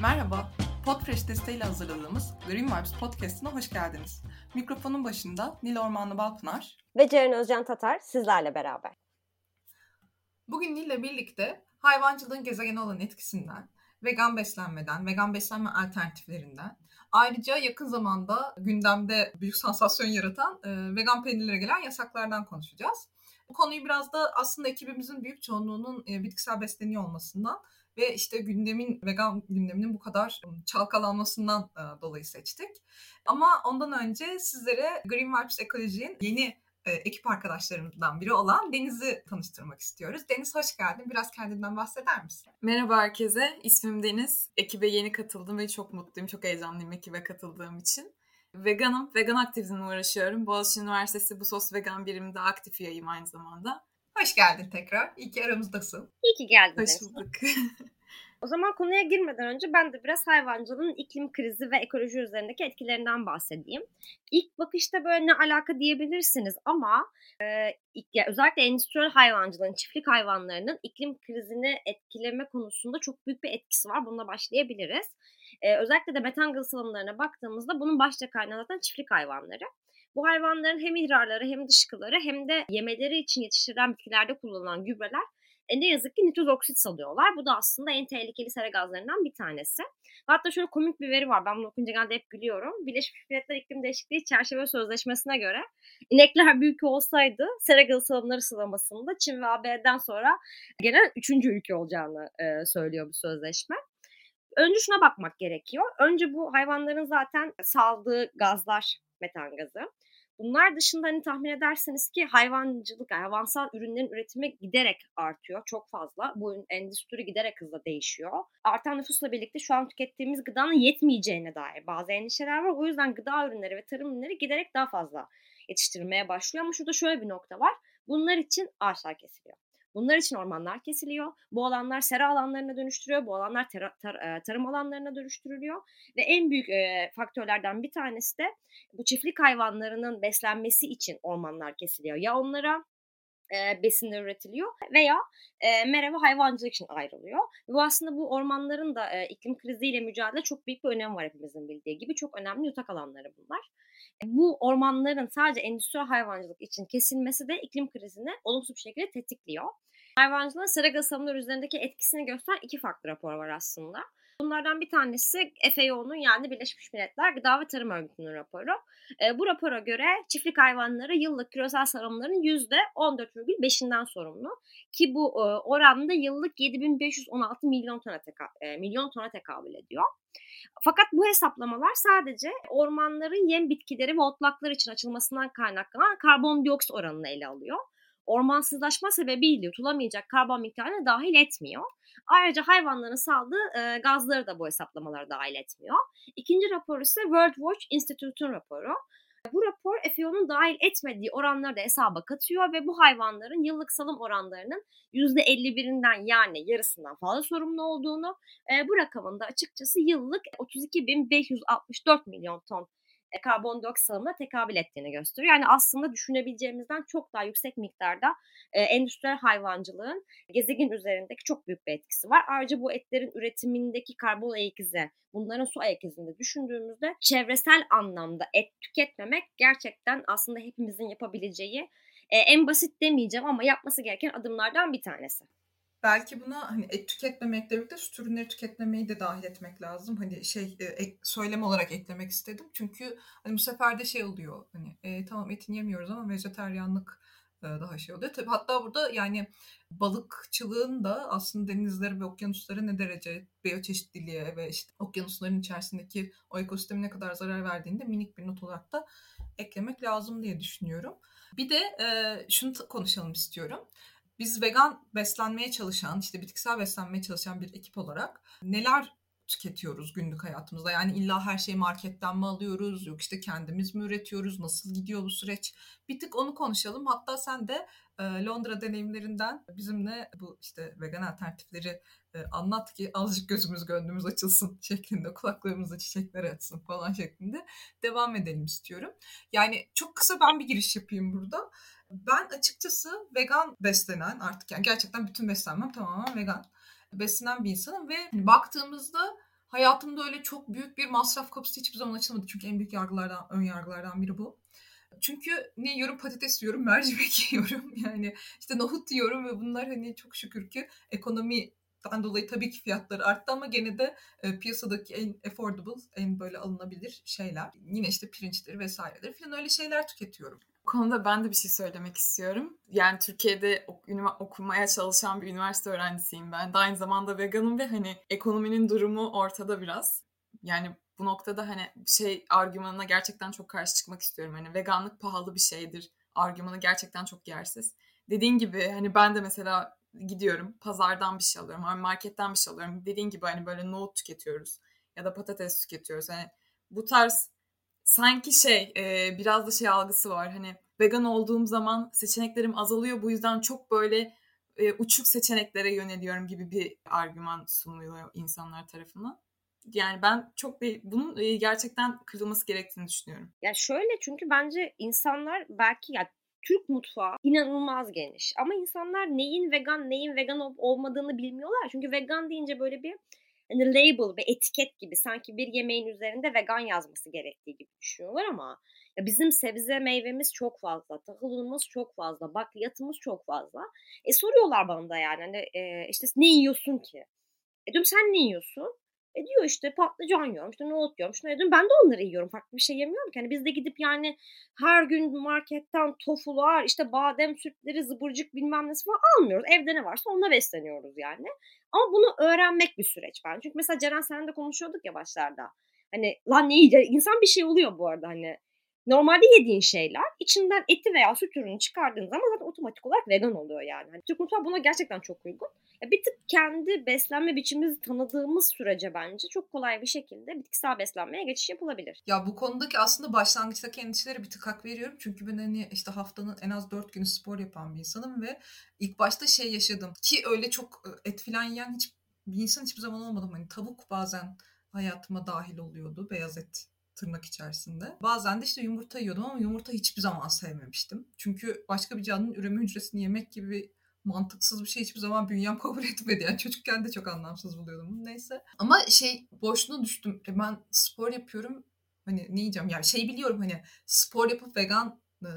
Merhaba, Podfresh desteğiyle hazırladığımız Green Vibes Podcast'ına hoş geldiniz. Mikrofonun başında Nil Ormanlı Balpınar ve Ceren Özcan Tatar sizlerle beraber. Bugün Nil'le birlikte hayvancılığın gezegene olan etkisinden, vegan beslenmeden, vegan beslenme alternatiflerinden, ayrıca yakın zamanda gündemde büyük sansasyon yaratan e, vegan peynirlere gelen yasaklardan konuşacağız. Bu konuyu biraz da aslında ekibimizin büyük çoğunluğunun e, bitkisel besleniyor olmasından ve işte gündemin vegan gündeminin bu kadar çalkalanmasından dolayı seçtik. Ama ondan önce sizlere Green Vibes Ekoloji'nin yeni ekip arkadaşlarımdan biri olan Deniz'i tanıştırmak istiyoruz. Deniz hoş geldin. Biraz kendinden bahseder misin? Merhaba herkese. İsmim Deniz. Ekibe yeni katıldım ve çok mutluyum. Çok heyecanlıyım ekibe katıldığım için. Veganım. Vegan aktivizmle uğraşıyorum. Boğaziçi Üniversitesi bu sos vegan biriminde aktif üyeyim aynı zamanda. Hoş geldin tekrar. İyi ki aramızdasın. İyi ki geldin. Hoş bulduk. O zaman konuya girmeden önce ben de biraz hayvancılığın iklim krizi ve ekoloji üzerindeki etkilerinden bahsedeyim. İlk bakışta böyle ne alaka diyebilirsiniz ama e, ya özellikle endüstriyel hayvancılığın, çiftlik hayvanlarının iklim krizini etkileme konusunda çok büyük bir etkisi var. Bununla başlayabiliriz. E, özellikle de metan gazı salımlarına baktığımızda bunun başta kaynağı zaten çiftlik hayvanları. Bu hayvanların hem idrarları hem dışkıları hem de yemeleri için yetiştirilen bitkilerde kullanılan gübreler e, ne yazık ki nitroz oksit salıyorlar. Bu da aslında en tehlikeli sera gazlarından bir tanesi. Hatta şöyle komik bir veri var. Ben bunu okunca genelde hep gülüyorum. Birleşmiş Milletler İklim Değişikliği Çerçeve Sözleşmesi'ne göre inekler büyük olsaydı sera gazı salımları sıralamasında Çin ve AB'den sonra genel üçüncü ülke olacağını e, söylüyor bu sözleşme. Önce şuna bakmak gerekiyor. Önce bu hayvanların zaten saldığı gazlar metan gazı. Bunlar dışında hani tahmin ederseniz ki hayvancılık, hayvansal ürünlerin üretimi giderek artıyor. Çok fazla. Bu endüstri giderek hızla değişiyor. Artan nüfusla birlikte şu an tükettiğimiz gıdanın yetmeyeceğine dair bazı endişeler var. O yüzden gıda ürünleri ve tarım ürünleri giderek daha fazla yetiştirilmeye başlıyor. Ama şurada şöyle bir nokta var. Bunlar için ağaçlar kesiliyor. Bunlar için ormanlar kesiliyor. Bu alanlar sera alanlarına dönüştürüyor. Bu alanlar tar- tar- tarım alanlarına dönüştürülüyor. Ve en büyük e, faktörlerden bir tanesi de bu çiftlik hayvanlarının beslenmesi için ormanlar kesiliyor. Ya onlara e, besinler üretiliyor veya e, mera hayvancılık için ayrılıyor. Bu aslında bu ormanların da e, iklim kriziyle mücadele çok büyük bir önemi var hepimizin bildiği gibi. Çok önemli yutak alanları bunlar. E, bu ormanların sadece endüstriyel hayvancılık için kesilmesi de iklim krizini olumsuz bir şekilde tetikliyor. Hayvancılığın sera gaz üzerindeki etkisini gösteren iki farklı rapor var aslında. Bunlardan bir tanesi FAO'nun yani Birleşmiş Milletler Gıda ve Tarım Örgütü'nün raporu. E, bu rapora göre çiftlik hayvanları yıllık küresel salımların %14,5'inden sorumlu. Ki bu e, oranda yıllık 7516 milyon tona, teka, e, milyon tona tekabül ediyor. Fakat bu hesaplamalar sadece ormanların yem bitkileri ve otlaklar için açılmasından kaynaklanan karbondioksit oranını ele alıyor ormansızlaşma sebebiyle yutulamayacak karbon miktarını dahil etmiyor. Ayrıca hayvanların saldığı e, gazları da bu hesaplamalara dahil etmiyor. İkinci rapor ise World Watch Institute'un raporu. Bu rapor FAO'nun dahil etmediği oranları da hesaba katıyor ve bu hayvanların yıllık salım oranlarının %51'inden yani yarısından fazla sorumlu olduğunu, e, bu rakamın da açıkçası yıllık 32.564 milyon ton e, karbondioksit salımına tekabül ettiğini gösteriyor. Yani aslında düşünebileceğimizden çok daha yüksek miktarda e, endüstriyel hayvancılığın gezegen üzerindeki çok büyük bir etkisi var. Ayrıca bu etlerin üretimindeki karbon ayak izi, bunların su ayak izini düşündüğümüzde çevresel anlamda et tüketmemek gerçekten aslında hepimizin yapabileceği e, en basit demeyeceğim ama yapması gereken adımlardan bir tanesi belki buna hani et tüketmemekle birlikte süt ürünleri tüketmemeyi de dahil etmek lazım. Hani şey e, ek, söylem olarak eklemek istedim. Çünkü hani bu sefer de şey oluyor. Hani e, tamam etini yemiyoruz ama vejeteryanlık e, daha şey oluyor. Tabii hatta burada yani balıkçılığın da aslında denizlere ve okyanuslara ne derece biyoçeşitliliğe ve işte okyanusların içerisindeki o ekosisteme ne kadar zarar verdiğini de minik bir not olarak da eklemek lazım diye düşünüyorum. Bir de e, şunu konuşalım istiyorum biz vegan beslenmeye çalışan, işte bitkisel beslenmeye çalışan bir ekip olarak neler tüketiyoruz günlük hayatımızda? Yani illa her şeyi marketten mi alıyoruz? Yok işte kendimiz mi üretiyoruz? Nasıl gidiyor bu süreç? Bir tık onu konuşalım. Hatta sen de e, Londra deneyimlerinden bizimle bu işte vegan alternatifleri e, anlat ki azıcık gözümüz gönlümüz açılsın şeklinde, kulaklarımızda çiçekler açsın falan şeklinde devam edelim istiyorum. Yani çok kısa ben bir giriş yapayım burada. Ben açıkçası vegan beslenen artık yani gerçekten bütün beslenmem tamamen vegan beslenen bir insanım ve baktığımızda hayatımda öyle çok büyük bir masraf kapısı hiçbir zaman açılmadı. Çünkü en büyük yargılardan, ön yargılardan biri bu. Çünkü ne yiyorum? Patates yiyorum, mercimek yiyorum. Yani işte nohut yiyorum ve bunlar hani çok şükür ki ekonomi dolayı tabii ki fiyatları arttı ama gene de e, piyasadaki en affordable, en böyle alınabilir şeyler. Yine işte pirinçleri vesaireleri falan öyle şeyler tüketiyorum. Bu konuda ben de bir şey söylemek istiyorum. Yani Türkiye'de okumaya çalışan bir üniversite öğrencisiyim ben. De aynı zamanda veganım ve hani ekonominin durumu ortada biraz. Yani bu noktada hani şey argümanına gerçekten çok karşı çıkmak istiyorum. Hani veganlık pahalı bir şeydir. Argümanı gerçekten çok yersiz. Dediğin gibi hani ben de mesela gidiyorum pazardan bir şey alıyorum. Marketten bir şey alıyorum. Dediğin gibi hani böyle nohut tüketiyoruz ya da patates tüketiyoruz. Hani bu tarz sanki şey e, biraz da şey algısı var. Hani vegan olduğum zaman seçeneklerim azalıyor. Bu yüzden çok böyle e, uçuk seçeneklere yöneliyorum gibi bir argüman sunuluyor insanlar tarafından. Yani ben çok bir, bunun e, gerçekten kırılması gerektiğini düşünüyorum. Ya şöyle çünkü bence insanlar belki ya Türk mutfağı inanılmaz geniş. Ama insanlar neyin vegan, neyin vegan olup olmadığını bilmiyorlar. Çünkü vegan deyince böyle bir hani label ve etiket gibi sanki bir yemeğin üzerinde vegan yazması gerektiği gibi düşünüyorlar ama ya bizim sebze meyvemiz çok fazla, tahılımız çok fazla, bakliyatımız çok fazla. E soruyorlar bana da yani hani e, işte ne yiyorsun ki? E diyorum sen ne yiyorsun? E diyor işte patlıcan yiyorum, işte nohut yiyorum, şunu yiyorum. Ben de onları yiyorum. Farklı bir şey yemiyorum ki. Hani biz de gidip yani her gün marketten tofular, işte badem sütleri, zıbırcık bilmem nesi falan almıyoruz. Evde ne varsa onunla besleniyoruz yani. Ama bunu öğrenmek bir süreç ben. Çünkü mesela Ceren sen de konuşuyorduk ya başlarda. Hani lan ne yiyeceğiz? İnsan bir şey oluyor bu arada hani normalde yediğin şeyler içinden eti veya süt ürünü çıkardığın zaman zaten otomatik olarak vegan oluyor yani. Hani Türk mutfağı buna gerçekten çok uygun. Ya bir tık kendi beslenme biçimimizi tanıdığımız sürece bence çok kolay bir şekilde bitkisel beslenmeye geçiş yapılabilir. Ya bu konudaki aslında başlangıçtaki endişelere bir tık hak veriyorum. Çünkü ben hani işte haftanın en az dört günü spor yapan bir insanım ve ilk başta şey yaşadım. Ki öyle çok et filan yiyen hiç bir insan hiçbir zaman olmadım. Hani tavuk bazen hayatıma dahil oluyordu. Beyaz et tırnak içerisinde. Bazen de işte yumurta yiyordum ama yumurta hiçbir zaman sevmemiştim. Çünkü başka bir canlının üreme hücresini yemek gibi mantıksız bir şey hiçbir zaman bünyem kabul etmedi. Yani çocukken de çok anlamsız buluyordum. Neyse. Ama şey boşluğuna düştüm. E ben spor yapıyorum. Hani ne yiyeceğim? Yani şey biliyorum hani spor yapıp vegan e,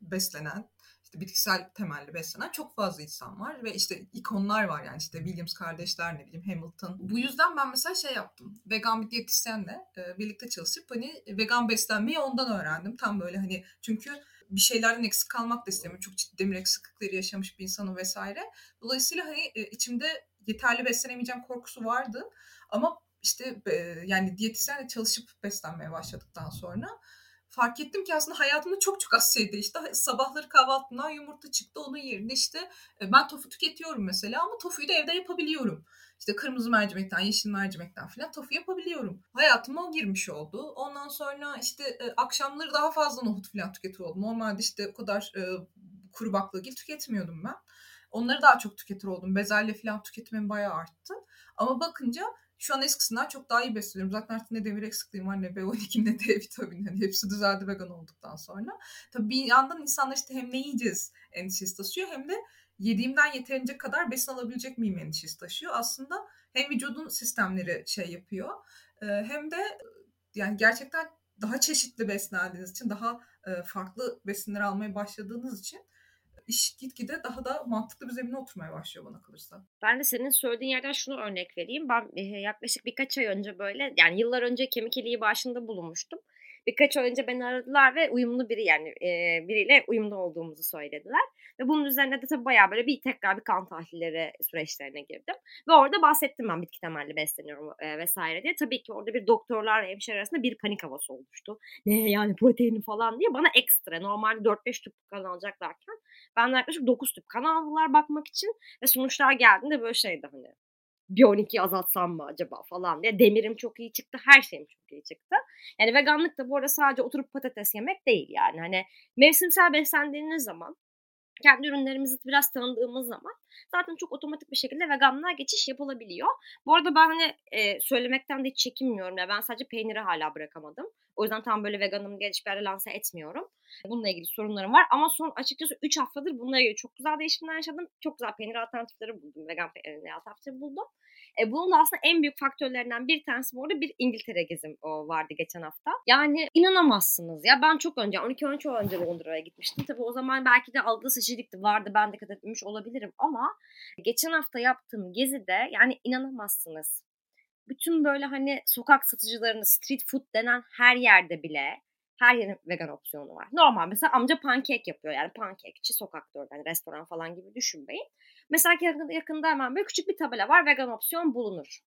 beslenen işte bitkisel temelli beslenen çok fazla insan var ve işte ikonlar var yani işte Williams kardeşler ne bileyim Hamilton. Bu yüzden ben mesela şey yaptım. Vegan bir diyetisyenle e, birlikte çalışıp hani vegan beslenmeyi ondan öğrendim. Tam böyle hani çünkü bir şeylerden eksik kalmak da istemiyorum. Çok ciddi demir eksiklikleri yaşamış bir insanım vesaire. Dolayısıyla hani e, içimde yeterli beslenemeyeceğim korkusu vardı. Ama işte e, yani diyetisyenle çalışıp beslenmeye başladıktan sonra fark ettim ki aslında hayatımda çok çok az şey değişti. Sabahları kahvaltımdan yumurta çıktı. Onun yerine işte e, ben tofu tüketiyorum mesela ama tofuyu da evde yapabiliyorum. İşte kırmızı mercimekten, yeşil mercimekten falan tofu yapabiliyorum. Hayatıma o girmiş oldu. Ondan sonra işte e, akşamları daha fazla nohut falan tüketiyor oldum. Normalde işte o kadar e, kuru baklagil tüketmiyordum ben. Onları daha çok tüketir oldum. Bezelye falan tüketimim bayağı arttı. Ama bakınca şu an eskisinden çok daha iyi besleniyorum. Zaten artık ne demir eksikliğim var ne B12 ne D vitamini. Hani hepsi düzeldi vegan olduktan sonra. Tabii bir yandan insanlar işte hem ne yiyeceğiz endişesi taşıyor hem de yediğimden yeterince kadar besin alabilecek miyim endişesi taşıyor. Aslında hem vücudun sistemleri şey yapıyor hem de yani gerçekten daha çeşitli beslendiğiniz için daha farklı besinler almaya başladığınız için iş gitgide daha da mantıklı bir zemine oturmaya başlıyor bana kalırsa. Ben de senin söylediğin yerden şunu örnek vereyim. Ben yaklaşık birkaç ay önce böyle yani yıllar önce kemik iliği başında bulunmuştum. Birkaç ay önce beni aradılar ve uyumlu biri yani e, biriyle uyumlu olduğumuzu söylediler. Ve bunun üzerine de tabii bayağı böyle bir tekrar bir kan tahlilleri süreçlerine girdim. Ve orada bahsettim ben bitki temelli besleniyorum e, vesaire diye. Tabii ki orada bir doktorlar ve hemşire arasında bir panik havası olmuştu. Ne yani proteini falan diye bana ekstra normalde 4-5 tüp kan alacaklarken ben yaklaşık 9 tüp kan aldılar bakmak için ve sonuçlar geldiğinde böyle şeydi hani bir 12 azaltsam mı acaba falan diye. Demirim çok iyi çıktı. Her şeyim çok iyi çıktı. Yani veganlık da bu arada sadece oturup patates yemek değil yani. Hani mevsimsel beslendiğiniz zaman kendi ürünlerimizi biraz tanıdığımız zaman zaten çok otomatik bir şekilde veganlığa geçiş yapılabiliyor. Bu arada ben hani e, söylemekten de hiç çekinmiyorum. Ya ben sadece peyniri hala bırakamadım. O yüzden tam böyle veganım diye hiçbir yerde lanse etmiyorum. Bununla ilgili sorunlarım var. Ama son açıkçası 3 haftadır bununla ilgili çok güzel değişimler yaşadım. Çok güzel peynir alternatifleri buldum. Vegan peynir alternatifleri buldum. E, bunun da aslında en büyük faktörlerinden bir tanesi bu arada bir İngiltere gezim o vardı geçen hafta. Yani inanamazsınız ya ben çok önce 12-13 yıl önce Londra'ya gitmiştim. Tabii o zaman belki de algı seçicilikti vardı ben dikkat etmemiş olabilirim ama geçen hafta yaptığım gezide yani inanamazsınız. Bütün böyle hani sokak satıcılarını street food denen her yerde bile her yerin vegan opsiyonu var. Normal mesela amca pankek yapıyor yani pankekçi sokakta orada yani restoran falan gibi düşünmeyin. Mesela yakında, yakında hemen böyle küçük bir tabela var vegan opsiyon bulunur.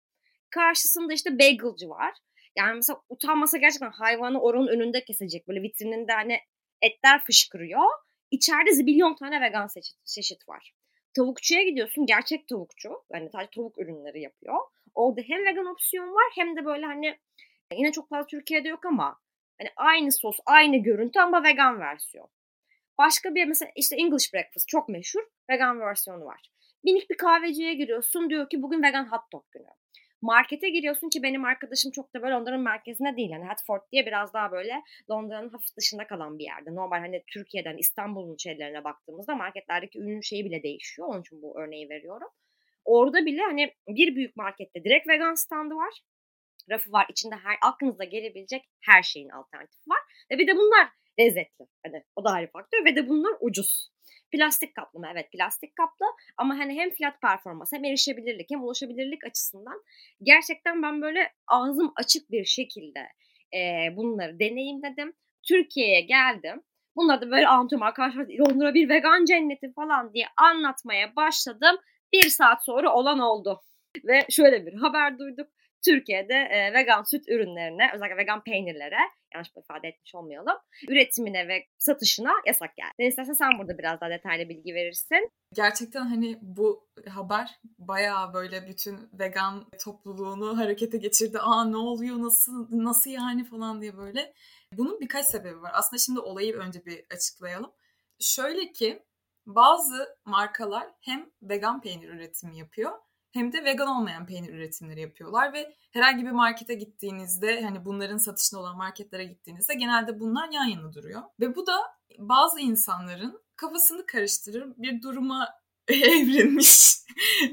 Karşısında işte bagelci var. Yani mesela utanmasa gerçekten hayvanı oranın önünde kesecek. Böyle vitrininde hani etler fışkırıyor. İçeride zibilyon tane vegan çeşit, çeşit var. Tavukçuya gidiyorsun gerçek tavukçu. Yani sadece tavuk ürünleri yapıyor. Orada hem vegan opsiyon var hem de böyle hani yine çok fazla Türkiye'de yok ama hani aynı sos, aynı görüntü ama vegan versiyon. Başka bir mesela işte English breakfast çok meşhur. Vegan versiyonu var. Minik bir kahveciye giriyorsun diyor ki bugün vegan hot dog günü. Markete giriyorsun ki benim arkadaşım çok da böyle Londra'nın merkezinde değil. Hani Hatford diye biraz daha böyle Londra'nın hafif dışında kalan bir yerde. Normal hani Türkiye'den İstanbul'un şeylerine baktığımızda marketlerdeki ürün şeyi bile değişiyor. Onun için bu örneği veriyorum. Orada bile hani bir büyük markette direkt vegan standı var. Rafı var. içinde her aklınıza gelebilecek her şeyin alternatifi var. Ve bir de bunlar lezzetli. Hani o da ayrı faktör ve de bunlar ucuz. Plastik kaplı mı? Evet plastik kaplı ama hani hem fiyat performans hem erişebilirlik hem ulaşabilirlik açısından gerçekten ben böyle ağzım açık bir şekilde e, bunları deneyimledim. Türkiye'ye geldim. Bunları da böyle anlatıyorum arkadaşlar Londra bir vegan cenneti falan diye anlatmaya başladım. Bir saat sonra olan oldu. Ve şöyle bir haber duyduk. Türkiye'de e, vegan süt ürünlerine, özellikle vegan peynirlere, yanlış ifade etmiş olmayalım, üretimine ve satışına yasak geldi. Sen istersen sen burada biraz daha detaylı bilgi verirsin. Gerçekten hani bu haber bayağı böyle bütün vegan topluluğunu harekete geçirdi. Aa ne oluyor, nasıl, nasıl yani falan diye böyle. Bunun birkaç sebebi var. Aslında şimdi olayı önce bir açıklayalım. Şöyle ki bazı markalar hem vegan peynir üretimi yapıyor hem de vegan olmayan peynir üretimleri yapıyorlar ve herhangi bir markete gittiğinizde hani bunların satışında olan marketlere gittiğinizde genelde bunlar yan yana duruyor. Ve bu da bazı insanların kafasını karıştırır bir duruma evrilmiş.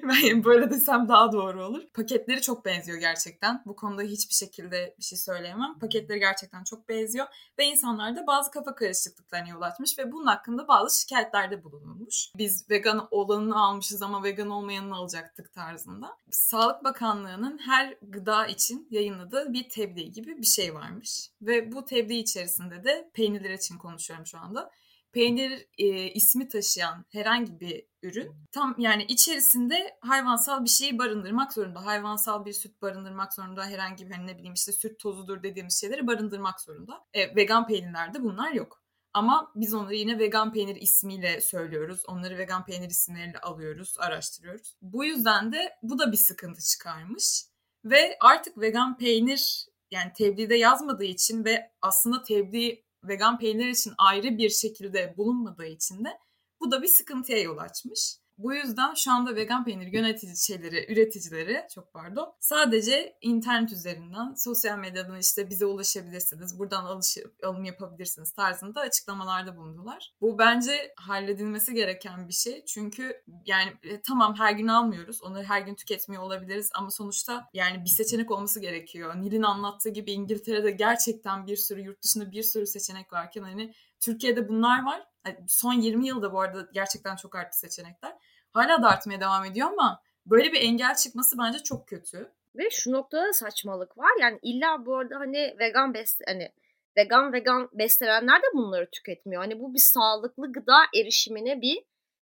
ben böyle desem daha doğru olur. Paketleri çok benziyor gerçekten. Bu konuda hiçbir şekilde bir şey söyleyemem. Paketleri gerçekten çok benziyor ve insanlar da bazı kafa karışıklıklarına yol açmış ve bunun hakkında bazı şikayetlerde bulunulmuş. Biz vegan olanını almışız ama vegan olmayanını alacaktık tarzında. Sağlık Bakanlığı'nın her gıda için yayınladığı bir tebliğ gibi bir şey varmış. Ve bu tebliğ içerisinde de peynirler için konuşuyorum şu anda peynir e, ismi taşıyan herhangi bir ürün tam yani içerisinde hayvansal bir şeyi barındırmak zorunda. Hayvansal bir süt barındırmak zorunda. Herhangi bir hani ne bileyim işte süt tozudur dediğimiz şeyleri barındırmak zorunda. E, vegan peynirlerde bunlar yok. Ama biz onları yine vegan peynir ismiyle söylüyoruz. Onları vegan peynir isimleriyle alıyoruz, araştırıyoruz. Bu yüzden de bu da bir sıkıntı çıkarmış. Ve artık vegan peynir yani tebliğde yazmadığı için ve aslında tebliğ vegan peynir için ayrı bir şekilde bulunmadığı için de bu da bir sıkıntıya yol açmış. Bu yüzden şu anda vegan peynir yönetici şeyleri, üreticileri çok pardon sadece internet üzerinden sosyal medyadan işte bize ulaşabilirsiniz. Buradan alış, alım yapabilirsiniz tarzında açıklamalarda bulundular. Bu bence halledilmesi gereken bir şey. Çünkü yani e, tamam her gün almıyoruz. Onları her gün tüketmiyor olabiliriz ama sonuçta yani bir seçenek olması gerekiyor. Nil'in anlattığı gibi İngiltere'de gerçekten bir sürü yurt dışında bir sürü seçenek varken hani Türkiye'de bunlar var. Son 20 yılda bu arada gerçekten çok arttı seçenekler. Hala da artmaya devam ediyor ama böyle bir engel çıkması bence çok kötü. Ve şu noktada saçmalık var. Yani illa bu arada hani vegan bes hani vegan vegan beslenenler de bunları tüketmiyor. Hani bu bir sağlıklı gıda erişimine bir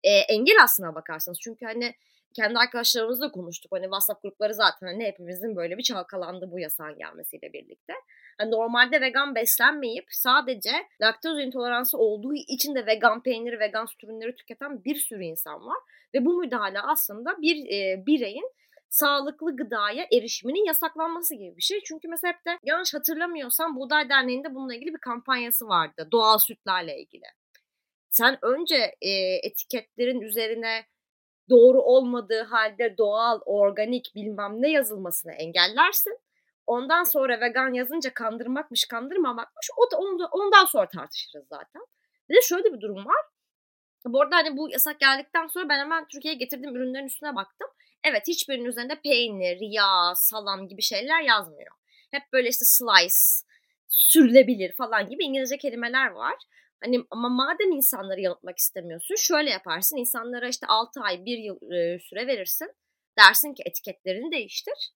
e, engel aslına bakarsanız. Çünkü hani kendi arkadaşlarımızla konuştuk. Hani WhatsApp grupları zaten hani hepimizin böyle bir çalkalandı bu yasağın gelmesiyle birlikte. Hani normalde vegan beslenmeyip sadece laktoz intoleransı olduğu için de vegan peyniri, vegan süt ürünleri tüketen bir sürü insan var. Ve bu müdahale aslında bir e, bireyin sağlıklı gıdaya erişiminin yasaklanması gibi bir şey. Çünkü mesela hep de yanlış hatırlamıyorsam Buğday Derneği'nde bununla ilgili bir kampanyası vardı. Doğal sütlerle ilgili. Sen önce e, etiketlerin üzerine doğru olmadığı halde doğal, organik bilmem ne yazılmasını engellersin. Ondan sonra vegan yazınca kandırmakmış, kandırmamakmış. O da ondan sonra tartışırız zaten. Bir de şöyle bir durum var. Bu arada hani bu yasak geldikten sonra ben hemen Türkiye'ye getirdiğim ürünlerin üstüne baktım. Evet hiçbirinin üzerinde peynir, yağ, salam gibi şeyler yazmıyor. Hep böyle işte slice, sürülebilir falan gibi İngilizce kelimeler var. Hani ama madem insanları yanıltmak istemiyorsun şöyle yaparsın. İnsanlara işte 6 ay 1 yıl süre verirsin. Dersin ki etiketlerini değiştir.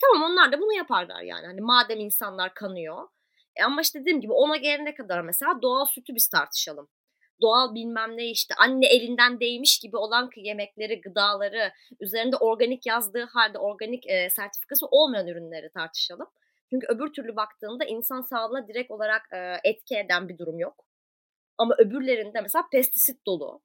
Tamam onlar da bunu yaparlar yani. Hani madem insanlar kanıyor. E ama işte dediğim gibi ona gelene kadar mesela doğal sütü biz tartışalım. Doğal bilmem ne işte anne elinden değmiş gibi olan yemekleri, gıdaları, üzerinde organik yazdığı halde organik e, sertifikası olmayan ürünleri tartışalım. Çünkü öbür türlü baktığında insan sağlığına direkt olarak e, etki eden bir durum yok. Ama öbürlerinde mesela pestisit dolu,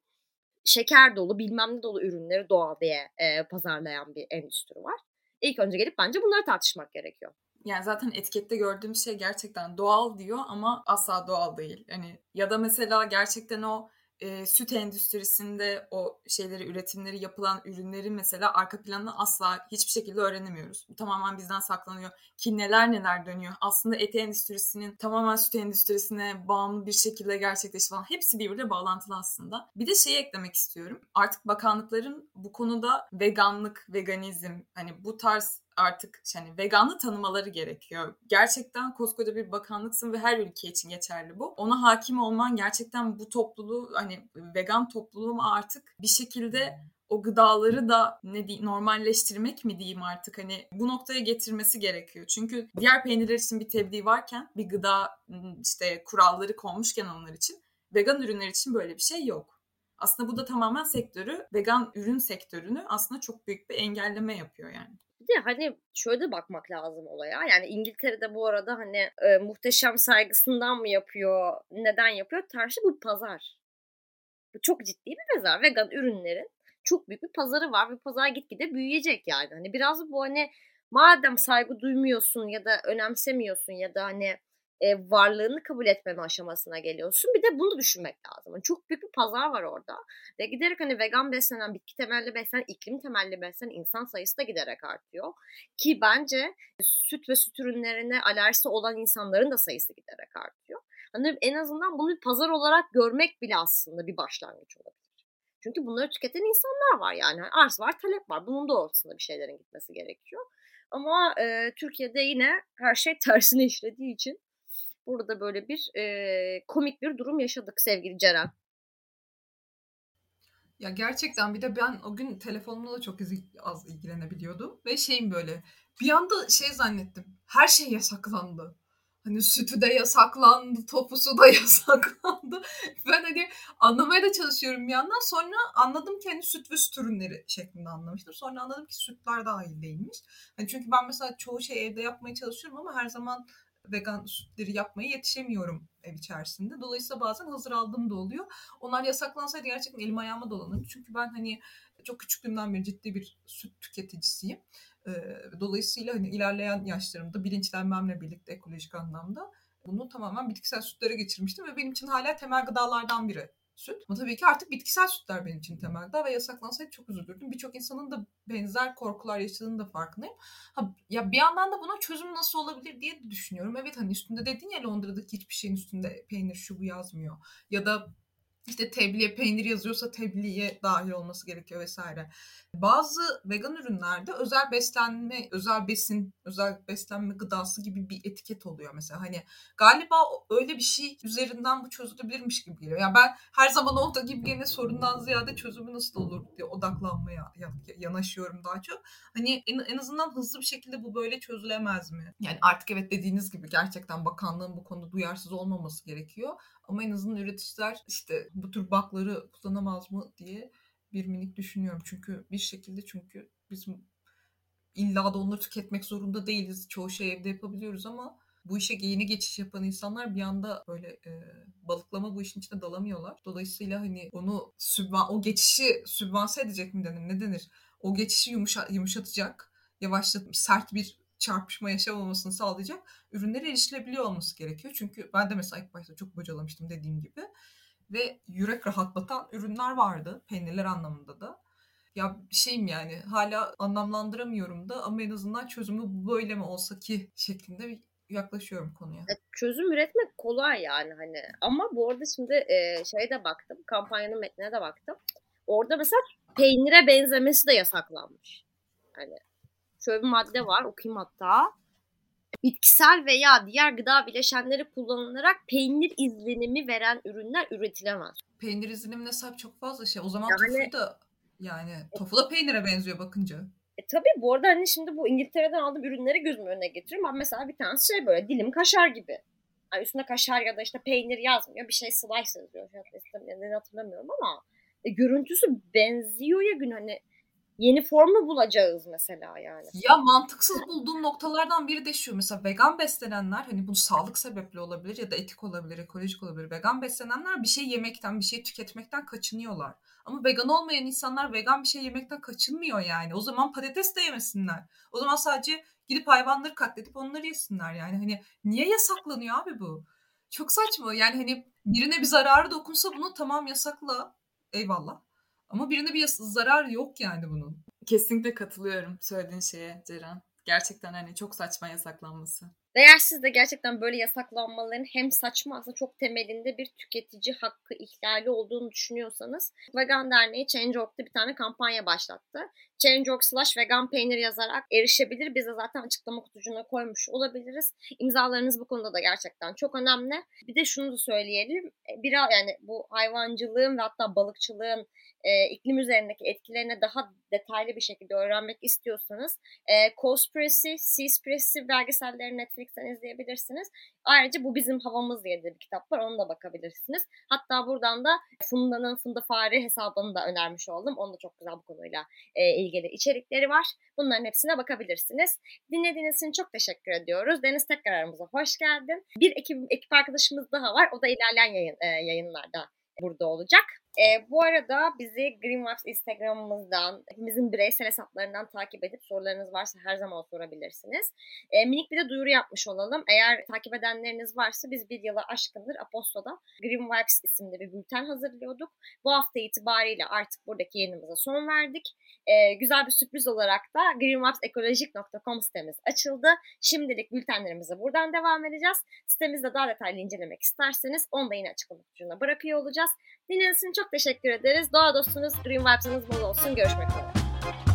şeker dolu, bilmem ne dolu ürünleri doğal diye e, pazarlayan bir endüstri var. İlk önce gelip bence bunları tartışmak gerekiyor. Yani zaten etikette gördüğüm şey gerçekten doğal diyor ama asla doğal değil. Yani ya da mesela gerçekten o e, süt endüstrisinde o şeyleri, üretimleri yapılan ürünleri mesela arka planını asla hiçbir şekilde öğrenemiyoruz. Bu tamamen bizden saklanıyor. Ki neler neler dönüyor. Aslında et endüstrisinin tamamen süt endüstrisine bağımlı bir şekilde gerçekleşiyor falan. Hepsi birbiriyle bağlantılı aslında. Bir de şeyi eklemek istiyorum. Artık bakanlıkların bu konuda veganlık, veganizm hani bu tarz artık hani veganlı tanımaları gerekiyor. Gerçekten koskoca bir bakanlıksın ve her ülke için geçerli bu. Ona hakim olman gerçekten bu topluluğu hani vegan topluluğu artık bir şekilde o gıdaları da ne diyeyim normalleştirmek mi diyeyim artık hani bu noktaya getirmesi gerekiyor. Çünkü diğer peynirler için bir tebliğ varken bir gıda işte kuralları konmuşken onlar için vegan ürünler için böyle bir şey yok. Aslında bu da tamamen sektörü, vegan ürün sektörünü aslında çok büyük bir engelleme yapıyor yani. Bir de hani şöyle bakmak lazım olaya. Yani İngiltere'de bu arada hani e, muhteşem saygısından mı yapıyor, neden yapıyor? Tarşı bu pazar. Bu çok ciddi bir pazar. Vegan ürünlerin çok büyük bir pazarı var ve pazar gitgide büyüyecek yani. Hani biraz bu hani madem saygı duymuyorsun ya da önemsemiyorsun ya da hani e, varlığını kabul etmeme aşamasına geliyorsun. Bir de bunu düşünmek lazım. Yani çok büyük bir pazar var orada. Ve giderek hani vegan beslenen, bitki temelli beslenen, iklim temelli beslenen insan sayısı da giderek artıyor. Ki bence süt ve süt ürünlerine alerjisi olan insanların da sayısı giderek artıyor. Hani en azından bunu bir pazar olarak görmek bile aslında bir başlangıç olabilir. Çünkü bunları tüketen insanlar var yani. yani arz var, talep var. Bunun doğrultusunda bir şeylerin gitmesi gerekiyor. Ama e, Türkiye'de yine her şey tersine işlediği için Burada böyle bir e, komik bir durum yaşadık sevgili Ceren. Ya gerçekten bir de ben o gün telefonumla da çok az ilgilenebiliyordum. Ve şeyim böyle bir anda şey zannettim. Her şey yasaklandı. Hani sütü de yasaklandı, topusu da yasaklandı. Ben hani anlamaya da çalışıyorum bir yandan. Sonra anladım ki hani süt ve süt ürünleri şeklinde anlamıştım. Sonra anladım ki sütler dahil değilmiş. Hani çünkü ben mesela çoğu şey evde yapmaya çalışıyorum ama her zaman vegan sütleri yapmaya yetişemiyorum ev içerisinde. Dolayısıyla bazen hazır aldığım da oluyor. Onlar yasaklansaydı gerçekten elim ayağıma dolanırdı. Çünkü ben hani çok küçüklüğümden beri ciddi bir süt tüketicisiyim. Dolayısıyla hani ilerleyen yaşlarımda bilinçlenmemle birlikte ekolojik anlamda bunu tamamen bitkisel sütlere geçirmiştim ve benim için hala temel gıdalardan biri süt. Ama tabii ki artık bitkisel sütler benim için temelde ve yasaklansaydı çok üzülürdüm. Birçok insanın da benzer korkular yaşadığını da farkındayım. Ha, ya bir yandan da buna çözüm nasıl olabilir diye düşünüyorum. Evet hani üstünde dedin ya Londra'daki hiçbir şeyin üstünde peynir şu bu yazmıyor. Ya da işte tebliğe peynir yazıyorsa tebliğe dahil olması gerekiyor vesaire. Bazı vegan ürünlerde özel beslenme, özel besin, özel beslenme gıdası gibi bir etiket oluyor mesela. Hani galiba öyle bir şey üzerinden bu çözülebilirmiş gibi geliyor. Yani ben her zaman olduğu gibi gene sorundan ziyade çözümü nasıl olur diye odaklanmaya yanaşıyorum daha çok. Hani en, en azından hızlı bir şekilde bu böyle çözülemez mi? Yani artık evet dediğiniz gibi gerçekten bakanlığın bu konuda duyarsız olmaması gerekiyor. Ama en azından üreticiler işte bu tür bakları kullanamaz mı diye bir minik düşünüyorum. Çünkü bir şekilde çünkü bizim illa da onları tüketmek zorunda değiliz. Çoğu şey evde yapabiliyoruz ama bu işe yeni geçiş yapan insanlar bir anda böyle e, balıklama bu işin içine dalamıyorlar. Dolayısıyla hani onu sübvan, o geçişi sübvanse edecek mi denir ne denir? O geçişi yumuşa, yumuşatacak, yavaşlatmış, sert bir çarpışma yaşamamasını sağlayacak ürünlere erişilebiliyor olması gerekiyor. Çünkü ben de mesela ilk başta çok bocalamıştım dediğim gibi. Ve yürek rahatlatan ürünler vardı peynirler anlamında da. Ya şeyim yani hala anlamlandıramıyorum da ama en azından çözümü böyle mi olsa ki şeklinde bir yaklaşıyorum konuya. Çözüm üretmek kolay yani hani ama bu arada şimdi e, şeye de baktım kampanyanın metnine de baktım. Orada mesela peynire benzemesi de yasaklanmış. Yani şöyle bir madde var okuyayım hatta. Bitkisel veya diğer gıda bileşenleri kullanılarak peynir izlenimi veren ürünler üretilemez. Peynir izlenimine sahip çok fazla şey. O zaman Yani- tofu da yani tofu da peynire benziyor bakınca. E tabii bu arada hani şimdi bu İngiltere'den aldığım ürünleri gözümün önüne getiriyorum. Ben mesela bir tanesi şey böyle dilim kaşar gibi. Yani üstünde kaşar ya da işte peynir yazmıyor. Bir şey slice yazıyor. An ne hatırlamıyorum ama e, görüntüsü benziyor ya gün hani yeni formu bulacağız mesela yani. Ya mantıksız bulduğum noktalardan biri de şu. Mesela vegan beslenenler hani bu sağlık sebepli olabilir ya da etik olabilir, ekolojik olabilir. Vegan beslenenler bir şey yemekten, bir şey tüketmekten kaçınıyorlar. Ama vegan olmayan insanlar vegan bir şey yemekten kaçınmıyor yani. O zaman patates de yemesinler. O zaman sadece gidip hayvanları katledip onları yesinler yani. Hani niye yasaklanıyor abi bu? Çok saçma. Yani hani birine bir zararı dokunsa bunu tamam yasakla. Eyvallah. Ama birine bir zararı yok yani bunun. Kesinlikle katılıyorum söylediğin şeye Ceren. Gerçekten hani çok saçma yasaklanması. Eğer siz de gerçekten böyle yasaklanmaların hem saçma aslında çok temelinde bir tüketici hakkı ihlali olduğunu düşünüyorsanız Vegan Derneği Change.org'da bir tane kampanya başlattı. Change.org slash vegan peynir yazarak erişebilir. Biz de zaten açıklama kutucuğuna koymuş olabiliriz. İmzalarınız bu konuda da gerçekten çok önemli. Bir de şunu da söyleyelim. Biraz yani bu hayvancılığın ve hatta balıkçılığın e, iklim üzerindeki etkilerine daha detaylı bir şekilde öğrenmek istiyorsanız e, Cowspiracy, Seaspiracy belgeselleri Netflix'ten izleyebilirsiniz. Ayrıca Bu Bizim Havamız diye bir kitap var. Ona da bakabilirsiniz. Hatta buradan da Funda'nın Funda Fare hesabını da önermiş oldum. Onun da çok güzel bu konuyla e, ilgili içerikleri var. Bunların hepsine bakabilirsiniz. Dinlediğiniz için çok teşekkür ediyoruz. Deniz tekrar aramıza hoş geldin. Bir ekip, ekip arkadaşımız daha var. O da ilerleyen yayın, e, yayınlarda burada olacak. E, bu arada bizi Greenwax Instagram'ımızdan, hepimizin bireysel hesaplarından takip edip sorularınız varsa her zaman sorabilirsiniz. E, minik bir de duyuru yapmış olalım. Eğer takip edenleriniz varsa biz bir yıla aşkındır Aposto'da Green Vibes isimli bir bülten hazırlıyorduk. Bu hafta itibariyle artık buradaki yayınımıza son verdik. E, güzel bir sürpriz olarak da greenvibsekolojik.com sitemiz açıldı. Şimdilik bültenlerimize buradan devam edeceğiz. Sitemizde daha detaylı incelemek isterseniz onu da yine açıklama kutucuğuna bırakıyor olacağız. Dinlediğiniz için çok teşekkür ederiz. Doğa dostunuz Green Vibes'ınız bol olsun. Görüşmek üzere.